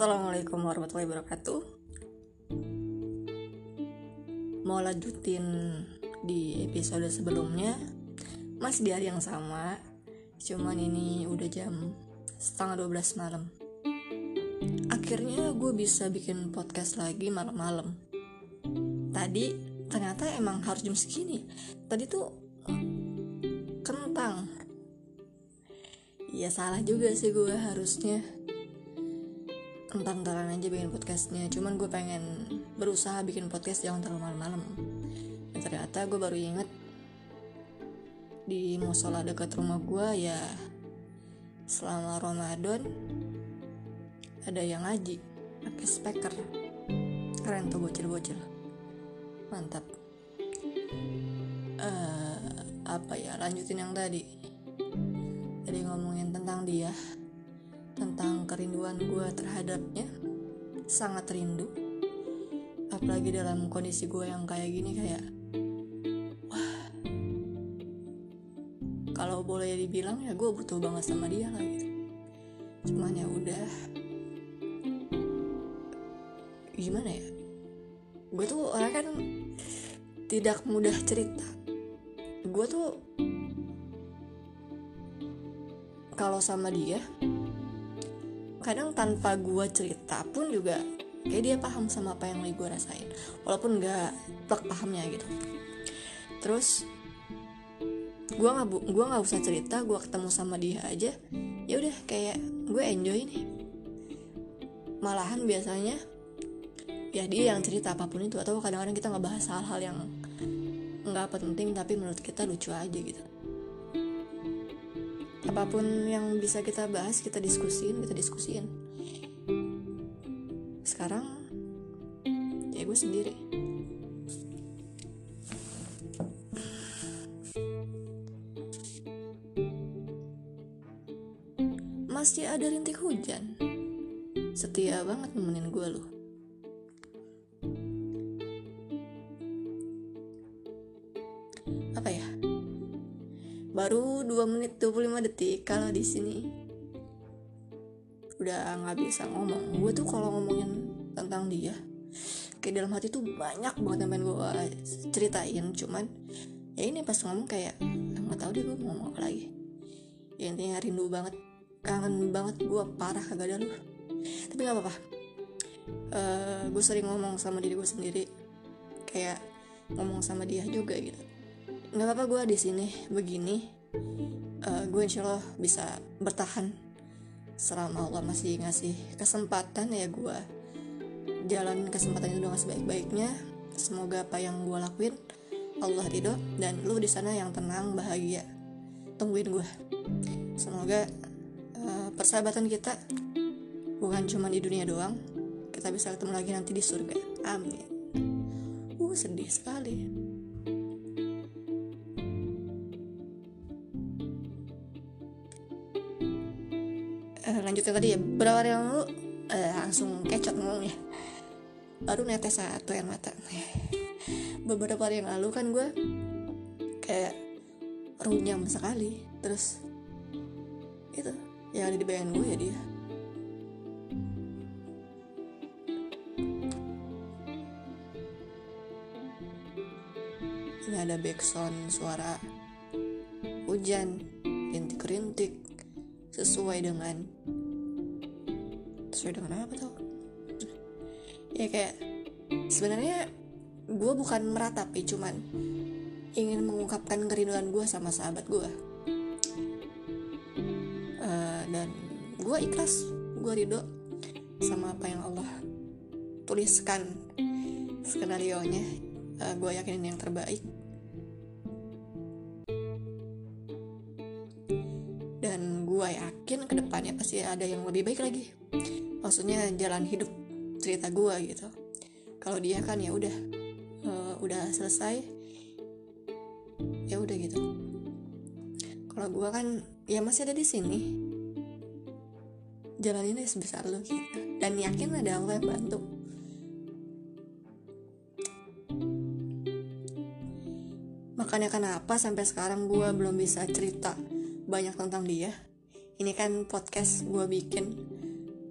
Assalamualaikum warahmatullahi wabarakatuh. Mau lanjutin di episode sebelumnya Masih di hari yang sama Cuman ini udah jam setengah 12 malam. Akhirnya gue bisa bikin podcast lagi malam-malam. Tadi ternyata emang harus jam segini. Tadi tuh kentang. Ya salah juga sih gue harusnya entar-entaran aja bikin podcastnya. Cuman gue pengen berusaha bikin podcast jangan terlalu malam-malam. Dan ternyata gue baru inget di musola dekat rumah gue ya selama Ramadan ada yang ngaji pakai speaker. Keren tuh bocil-bocil. Mantap. Uh, apa ya lanjutin yang tadi. Tadi ngomongin tentang dia tentang kerinduan gue terhadapnya sangat rindu. Apalagi dalam kondisi gue yang kayak gini kayak wah kalau boleh dibilang ya gue butuh banget sama dia lah gitu. Cuman ya udah gimana ya? Gue tuh orang kan tidak mudah cerita. Gue tuh kalau sama dia kadang tanpa gue cerita pun juga kayak dia paham sama apa yang lagi gue rasain. Walaupun nggak plek pahamnya gitu. Terus gue nggak gue nggak usah cerita gue ketemu sama dia aja. Ya udah kayak gue enjoy nih. Malahan biasanya ya dia yang cerita apa pun itu. Atau kadang-kadang kita nggak bahas hal-hal yang nggak penting tapi menurut kita lucu aja gitu apa pun yang bisa kita bahas kita diskusin kita diskusin. Sekarang ya gue sendiri. Masih ada rintik hujan. Setia banget nemenin gue loh 25 detik kalau di sini. Udah nggak bisa ngomong. Gue tuh kalau ngomongin tentang dia kayak dalam hati tuh banyak banget yang pengen gue ceritain. Cuman ya ini pas ngomong kayak nggak tahu deh gue mau ngomong apa lagi. Ya intinya rindu banget kangen banget gue parah kagak ada lu. Tapi nggak apa-apa. Uh, gue sering ngomong sama diri gue sendiri kayak ngomong sama dia juga gitu. Nggak apa-apa gue di sini begini uh, gue insya Allah bisa bertahan selama Allah masih ngasih kesempatan ya gue jalan kesempatan itu dengan sebaik-baiknya. Semoga apa yang gue lakuin Allah ridho dan lu di sana yang tenang bahagia. Tungguin gue semoga uh, persahabatan kita bukan cuma di dunia doang. Kita bisa ketemu lagi nanti di surga. Amin. Uh sedih sekali uh, lanjutin tadi ya. Berapa hari yang lalu uh, langsung kecot ngomongnya baru netes satu yang mata. Beberapa hari yang lalu kan gue kayak runyam sekali. Terus itu yang ada di bayangan gue ya dia. Ini ada backsound suara hujan. Rintik-rintik sesuai dengan sesuai dengan apa tuh? Ya kayak sebenarnya gue bukan meratapi cuman ingin mengungkapkan kerinduan gue sama sahabat gue uh, dan gue ikhlas gue ridho sama apa yang Allah tuliskan skenario nya uh, gue yakinin yang terbaik. Gue yakin ke depannya pasti ada yang lebih baik lagi maksudnya jalan hidup cerita gue gitu. Kalau dia kan ya udah uh, udah selesai ya udah gitu. Kalau gue kan ya masih ada di sini. Jalan ini sebesar lo gitu. Dan yakin ada Allah yang bantu. Makanya kenapa sampai sekarang gue belum bisa cerita banyak tentang dia? Ini kan podcast gue bikin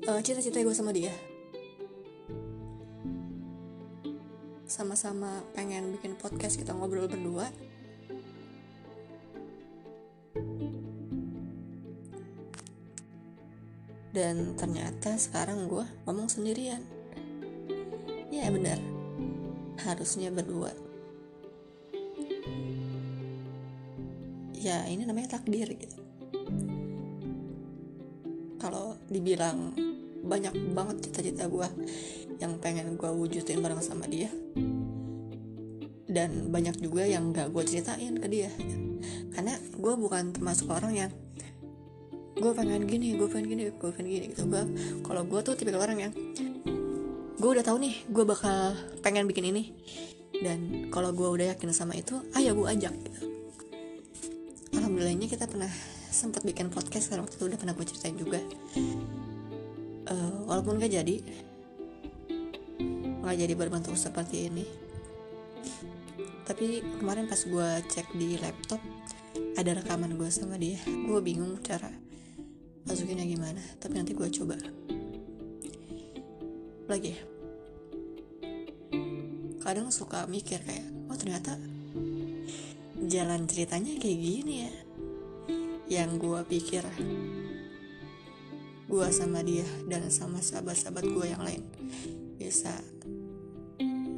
uh, cita-cita gue sama dia. Sama-sama pengen bikin podcast kita ngobrol berdua. Dan ternyata sekarang gue ngomong sendirian. Ya benar. Harusnya berdua. Ya ini namanya takdir gitu. Kalau dibilang banyak banget cita-cita gue yang pengen gue wujudin bareng sama dia. Dan banyak juga yang gak gue ceritain ke dia. Karena gue bukan termasuk orang yang gue pengen gini gue pengen gini gue pengen gini gitu. Gue kalau gue tuh tipikal orang yang gue udah tahu nih gue bakal pengen bikin ini. Dan kalau gue udah yakin sama itu ayo gue ajak gitu. Alhamdulillahnya kita pernah sempat bikin podcast karena waktu itu udah pernah gue ceritain juga uh, walaupun gak jadi. Nggak jadi berbentuk seperti ini. Tapi kemarin pas gue cek di laptop ada rekaman gue sama dia. Gue bingung cara masukinnya gimana tapi nanti gue coba. Lagi ya. Kadang suka mikir kayak oh ternyata jalan ceritanya kayak gini ya. Yang gue pikir gue sama dia dan sama sahabat-sahabat gue yang lain. Bisa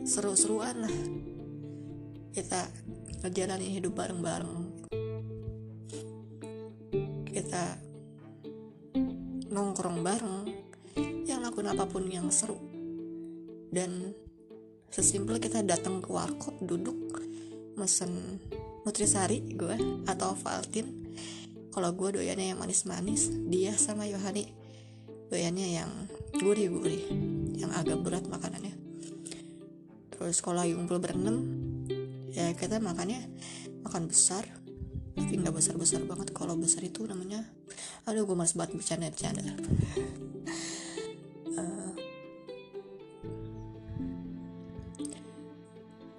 seru-seruan lah. Kita ngejalanin hidup bareng-bareng. Kita nongkrong bareng yang lakuin apa pun yang seru. Dan sesimpel kita datang ke warkop duduk mesen nutrisari gue atau Valtin kalau gue doyannya yang manis-manis dia sama Yohani doyannya yang gurih-gurih yang agak berat makanannya. Terus kalau ngumpul berenam ya kita makannya makan besar tapi nggak besar-besar banget. Kalau besar itu namanya aduh gue mas banget bercanda-bercanda.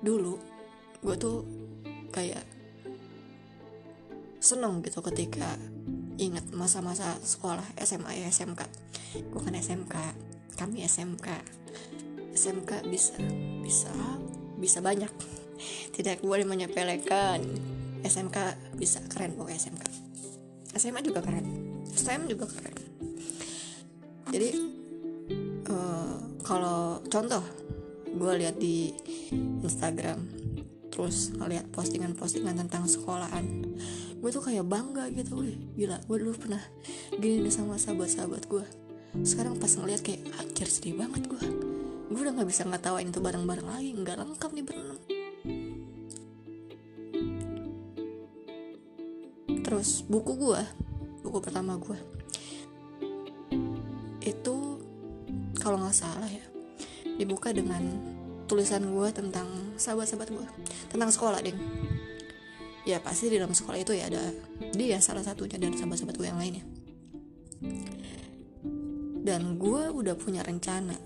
Dulu gue tuh kayak seneng gitu ketika ingat masa-masa sekolah SMA ya SMK gue kan SMK kami SMK SMK bisa bisa bisa banyak. Tidak boleh menyepelekan. SMK bisa keren pokoknya SMK SMA juga keren. STM juga keren. Jadi uh, kalau contoh gue lihat di Instagram terus ngeliat postingan-postingan tentang sekolahan gue tuh kayak bangga gitu. Gila gue dulu pernah gini sama sahabat-sahabat gue sekarang pas ngeliat kayak anjir sedih banget gue gue udah nggak bisa ngetawain itu bareng-bareng lagi nggak lengkap nih berenam terus buku gue buku pertama gue itu kalau nggak salah ya dibuka dengan tulisan gue tentang sahabat-sahabat gue tentang sekolah deh ya pasti di dalam sekolah itu ya ada dia salah satunya dan sahabat-sahabat gue yang lainnya dan gue udah punya rencana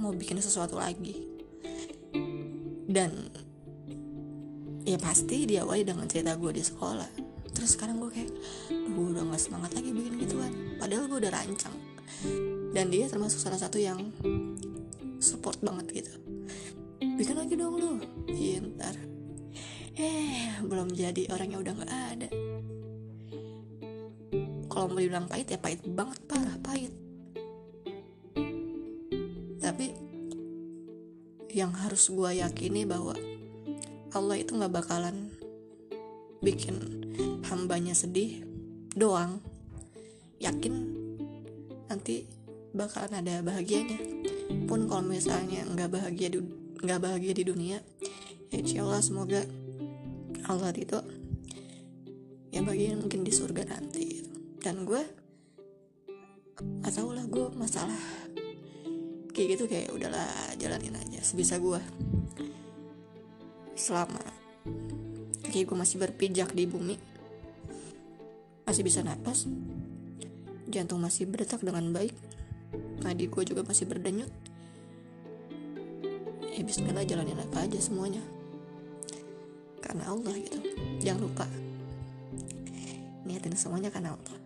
mau bikin sesuatu lagi. Dan ya pasti diawali dengan cerita gue di sekolah. Terus sekarang gue kayak gue udah gak semangat lagi bikin gituan padahal gue udah rancang. Dan dia termasuk salah satu yang support banget gitu. Bikin lagi dong lu. Iya ntar. Eh belum jadi orangnya udah nggak ada. Kalau mau dibilang pahit ya pahit banget parah pahit yang harus gue yakini bahwa Allah itu nggak bakalan bikin hambanya sedih doang. Yakin nanti bakalan ada bahagianya. Pun kalau misalnya nggak bahagia di nggak bahagia di dunia ya Allah semoga Allah itu ya bagian mungkin di surga nanti. Dan gue gak tau lah gue masalah kayak gitu kayak udahlah jalanin aja sebisa gue selama kayak gue masih berpijak di bumi masih bisa napas jantung masih berdetak dengan baik nadi gue juga masih berdenyut ya bismillah jalanin apa aja semuanya. Karena Allah gitu jangan lupa niatin semuanya karena Allah.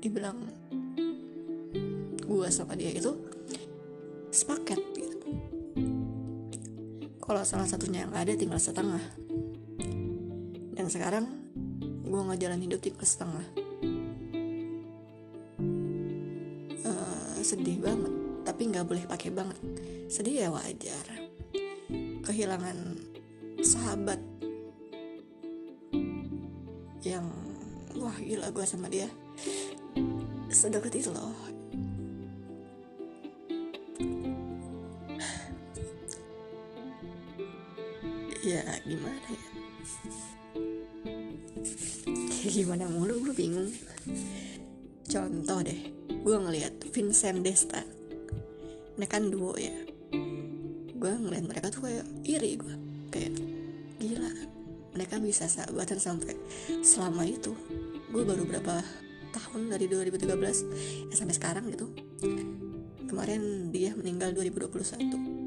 Dibilang gue sama dia itu sepaket gitu. Kalau salah satunya yang ada tinggal setengah. Dan sekarang gue jalan hidup tinggal setengah. Uh, sedih banget tapi nggak boleh pakai banget. Sedih ya wajar. Kehilangan sahabat yang wah gila gue sama dia. Sedekat itu loh gimana ya? Ya gimana mulu gue bingung. Contoh deh gue ngeliat Vincent Desta. Ini kan duo ya. Gue ngeliat mereka tuh kayak iri gue kayak gila mereka bisa sahabatan sampai selama itu. Gue baru berapa tahun dari 2013 ya sampai sekarang gitu. Kemarin dia meninggal 2021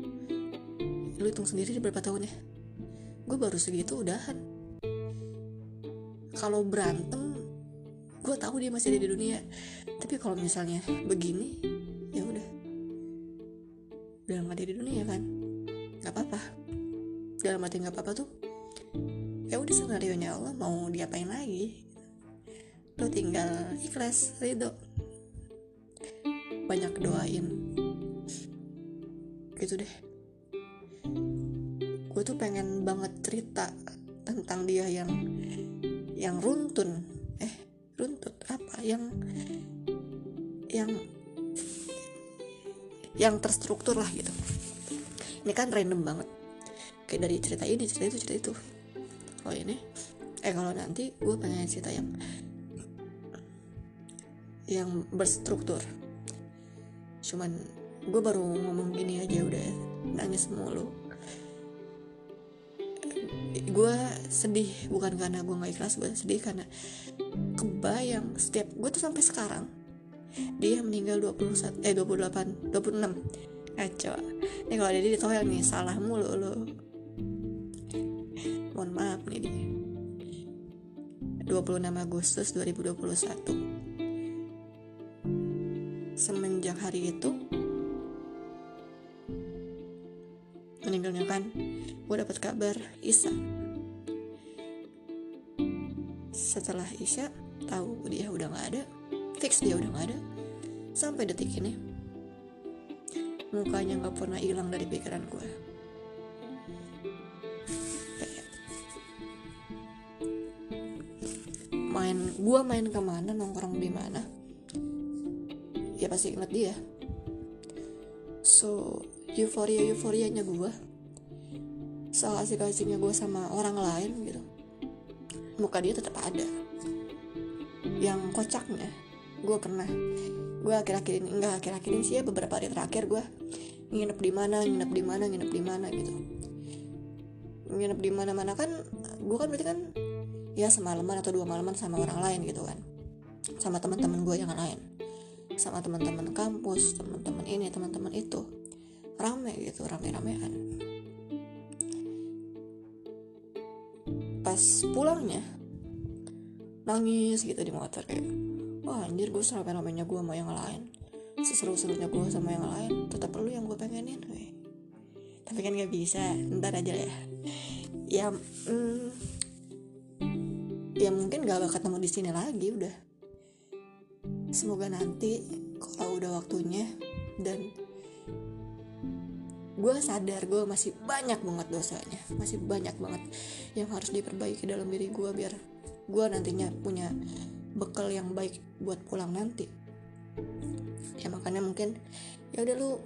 lu hitung sendiri berapa tahun ya gue baru segitu udahan. Kalau berantem gue tahu dia masih ada di dunia. Tapi kalau misalnya begini ya udah. Udah nggak ada di dunia kan? Nggak apa-apa. Dalam hati nggak apa-apa tuh ya udah skenario nya Allah mau diapain lagi? Lo tinggal ikhlas ridho. Banyak doain. Gitu deh tuh pengen banget cerita tentang dia yang yang runtun. Eh runtut apa? Yang yang yang terstruktur lah gitu. Ini kan random banget. Kayak dari cerita ini cerita itu cerita itu. Kalau ini. Eh kalau nanti gue pengen cerita yang yang berstruktur. Cuman gue baru ngomong gini aja udah nangis mulu gue sedih bukan karena gue nggak ikhlas gue sedih karena kebayang setiap gue tuh sampai sekarang dia meninggal 21 eh 28 26 ngaco. Ini kalau dia ditoel nih salah mulu lo mohon maaf nih dia. 26 Agustus 2021 semenjak hari itu meninggalnya kan gue dapat kabar Isa setelah Isya tahu dia udah nggak ada fix dia udah nggak ada sampai detik ini mukanya nggak pernah hilang dari pikiran gue main gue main ke mana nongkrong di mana? Ya pasti inget dia. So euforia euforianya gue soal asik asiknya gue sama orang lain gitu muka dia tetap ada. Yang kocaknya gue pernah gue akhir-akhir ini enggak akhir-akhir ini sih ya beberapa hari terakhir gue nginep di mana nginep di mana nginep di mana gitu. Nginep di mana mana kan gue kan berarti kan ya semalaman atau dua malaman sama orang lain gitu kan. Sama teman-teman gue yang lain. Sama teman-teman kampus teman-teman ini teman-teman itu. Rame gitu rame-ramean pas pulangnya nangis gitu di motor kayak wah anjir gue sama ramenya gue sama yang lain. Seseru-serunya gue sama yang lain. Tetap perlu yang gue pengenin weh. tapi kan gak bisa. Ntar aja ya. Ya mm, ya mungkin gak bakal ketemu di sini lagi udah. Semoga nanti kalau udah waktunya dan gue sadar gue masih banyak banget dosanya masih banyak banget yang harus diperbaiki dalam diri gue biar gue nantinya punya bekal yang baik buat pulang nanti. Ya makanya mungkin ya udah lu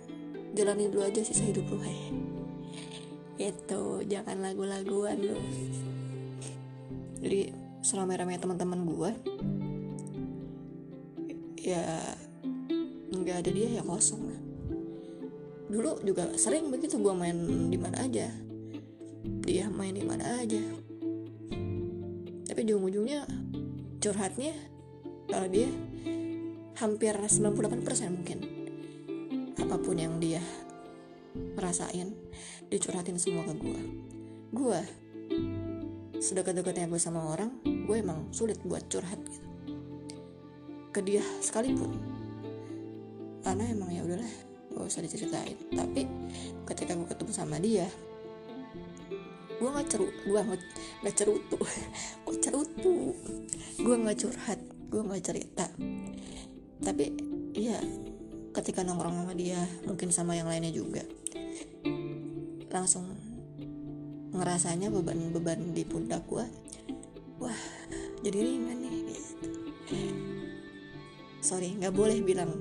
jalani dulu aja sisa hidup lu hei itu jangan lagu-laguan lu. Jadi seramai-ramai teman-teman gue ya nggak ada dia ya kosong dulu juga sering begitu gue main di mana aja. Dia main di mana aja. Tapi di ujungnya curhatnya kalau dia hampir 98% mungkin. Apa pun yang dia rasain dicurhatin semua ke gue gue sedekat-dekatnya gue sama orang gue emang sulit buat curhat gitu. Ke dia sekalipun. Karena emang ya udahlah gak usah diceritain. Tapi ketika gue ketemu sama dia gue nggak ceru gue nggak cerutu. Gue cerutu. Gue nggak curhat gue nggak cerita. Tapi iya ketika nongkrong sama dia mungkin sama yang lainnya juga langsung ngerasanya beban-beban di pundak gue wah jadi ringan nih gitu. sorry nggak boleh bilang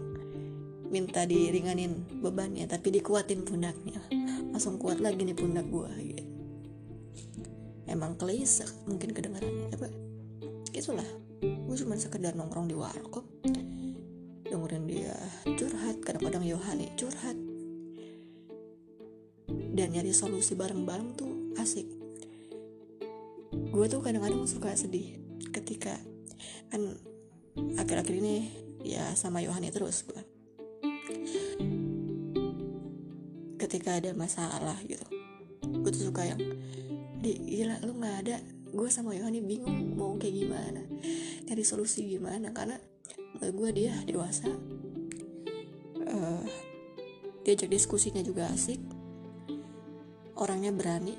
minta diringanin bebannya tapi dikuatin pundaknya. Langsung kuat lagi nih pundak gue gitu. emang klise mungkin kedengarannya apa? Itulah gue cuma sekedar nongkrong di warkop dengerin dia curhat kadang-kadang Yohani curhat. Dan nyari solusi bareng-bareng tuh asik. Gue tuh kadang-kadang suka sedih ketika kan akhir-akhir ini ya sama Yohani terus gue ketika ada masalah gitu. Gue tuh suka yang di gila lu nggak ada. Gue sama Yohani bingung mau kayak gimana nyari solusi gimana karena menurut gue dia dewasa. Uh, diajak diskusinya juga asik. Orangnya berani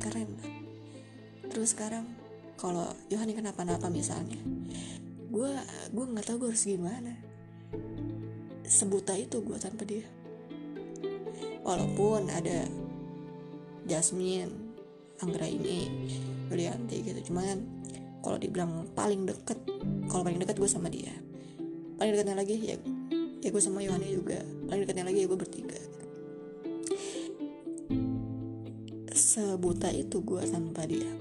keren. Terus sekarang kalau Yohani kenapa-napa misalnya gue gue nggak tahu gue harus gimana. Sebuta itu gue tanpa dia walaupun ada Jasmine Anggra ini Yulianti gitu. Cuman kalau dibilang paling deket kalau paling deket gue sama dia. Paling dekatnya lagi ya ya gue sama Yohani juga. Paling dekatnya lagi ya gue bertiga. Sebuta itu gue tanpa dia.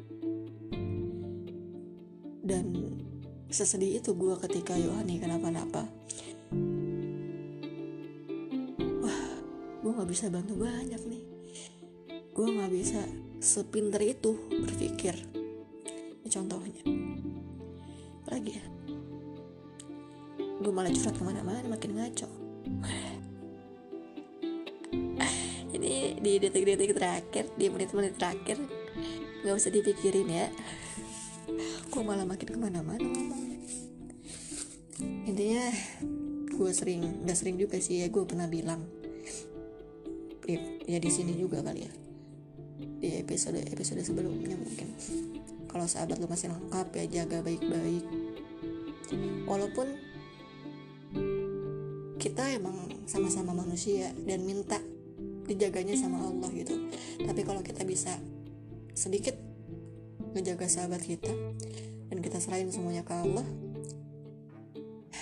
Dan sesedih itu gue ketika Yohani kenapa-napa bisa bantu banyak nih. Gue nggak bisa sepinter itu berpikir. Ini contohnya. Lagi ya. Gue malah curhat ke mana-mana makin ngaco. Ini di detik-detik terakhir di menit-menit terakhir nggak usah dipikirin ya. Gue malah makin ke mana-mana intinya gue sering nggak sering juga sih ya gue pernah bilang ya di sini juga kali ya. Di episode episode sebelumnya mungkin. Kalau sahabat lu masih lengkap ya jaga baik-baik. Walaupun kita emang sama-sama manusia dan minta dijaganya sama Allah gitu. Tapi kalau kita bisa sedikit ngejaga sahabat kita dan kita serahin semuanya ke Allah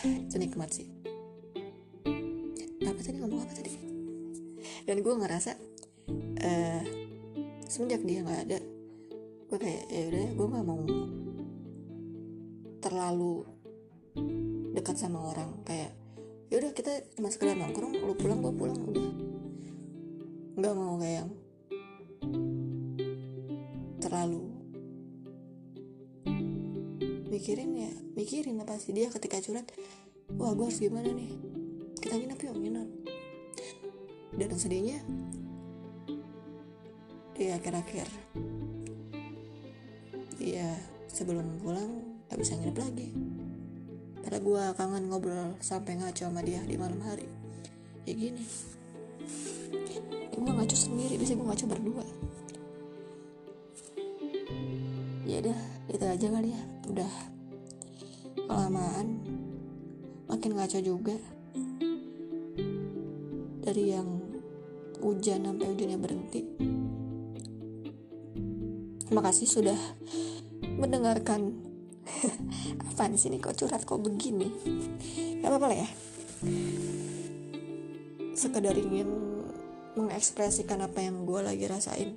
itu nikmat sih. Apa tadi ngomong apa tadi dan gue ngerasa uh, semenjak dia nggak ada gue kayak ya udah gue nggak mau terlalu dekat sama orang. Kayak ya udah kita cuma sekedar nongkrong lu pulang gue pulang udah. Nggak mau kayak yang terlalu mikirin ya mikirin apa sih dia ketika curhat wah gue harus gimana nih? Kita nginep yuk nginep dan sedihnya di akhir-akhir. Ya sebelum pulang gak bisa nginep lagi. Karena gue kangen ngobrol sampai ngaco sama dia di malam hari. Ya gini. Gue ngaco sendiri bisa gue ngaco berdua. Ya udah itu aja kali ya. Udah kelamaan. Makin ngaco juga. Dari yang hujan sampai hujannya berhenti. Terima kasih sudah mendengarkan. Apa di sini kok curhat kok begini? Gak apa-apa lah ya. Sekedar ingin mengekspresikan apa yang gue lagi rasain.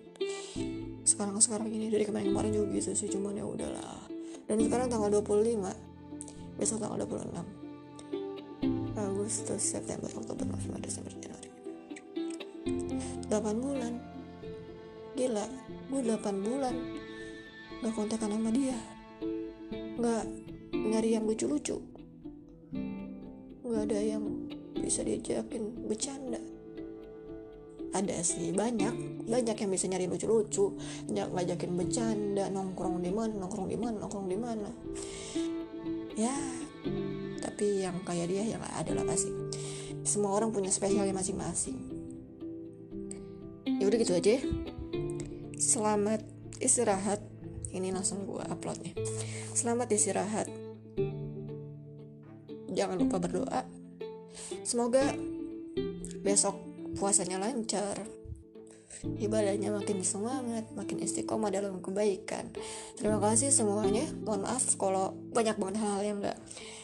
Sekarang sekarang ini dari kemarin kemarin juga gitu sih cuman ya udahlah. Dan sekarang tanggal 25 besok tanggal 26 Agustus September Oktober November Desember Januari 8 bulan. Gila gue 8 bulan gak kontekan sama dia. Nggak nyari yang lucu-lucu. Nggak ada yang bisa diajakin bercanda. Ada sih banyak. Banyak yang bisa nyari lucu-lucu. Ngajakin bercanda nongkrong di mana nongkrong di mana nongkrong di mana. Ya tapi yang kayak dia yang ada lah pasti. Semua orang punya spesialnya masing-masing ya udah gitu aja. Selamat istirahat. Ini langsung gue uploadnya. Selamat istirahat. Jangan lupa berdoa. Semoga besok puasanya lancar. Ibadahnya makin semangat, makin istiqomah dalam kebaikan. Terima kasih semuanya. Mohon maaf kalau banyak banget hal-hal yang nggak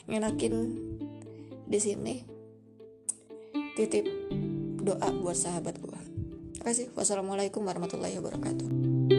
ngenakin di sini. Titip doa buat sahabat kasih. Wassalamualaikum warahmatullahi wabarakatuh.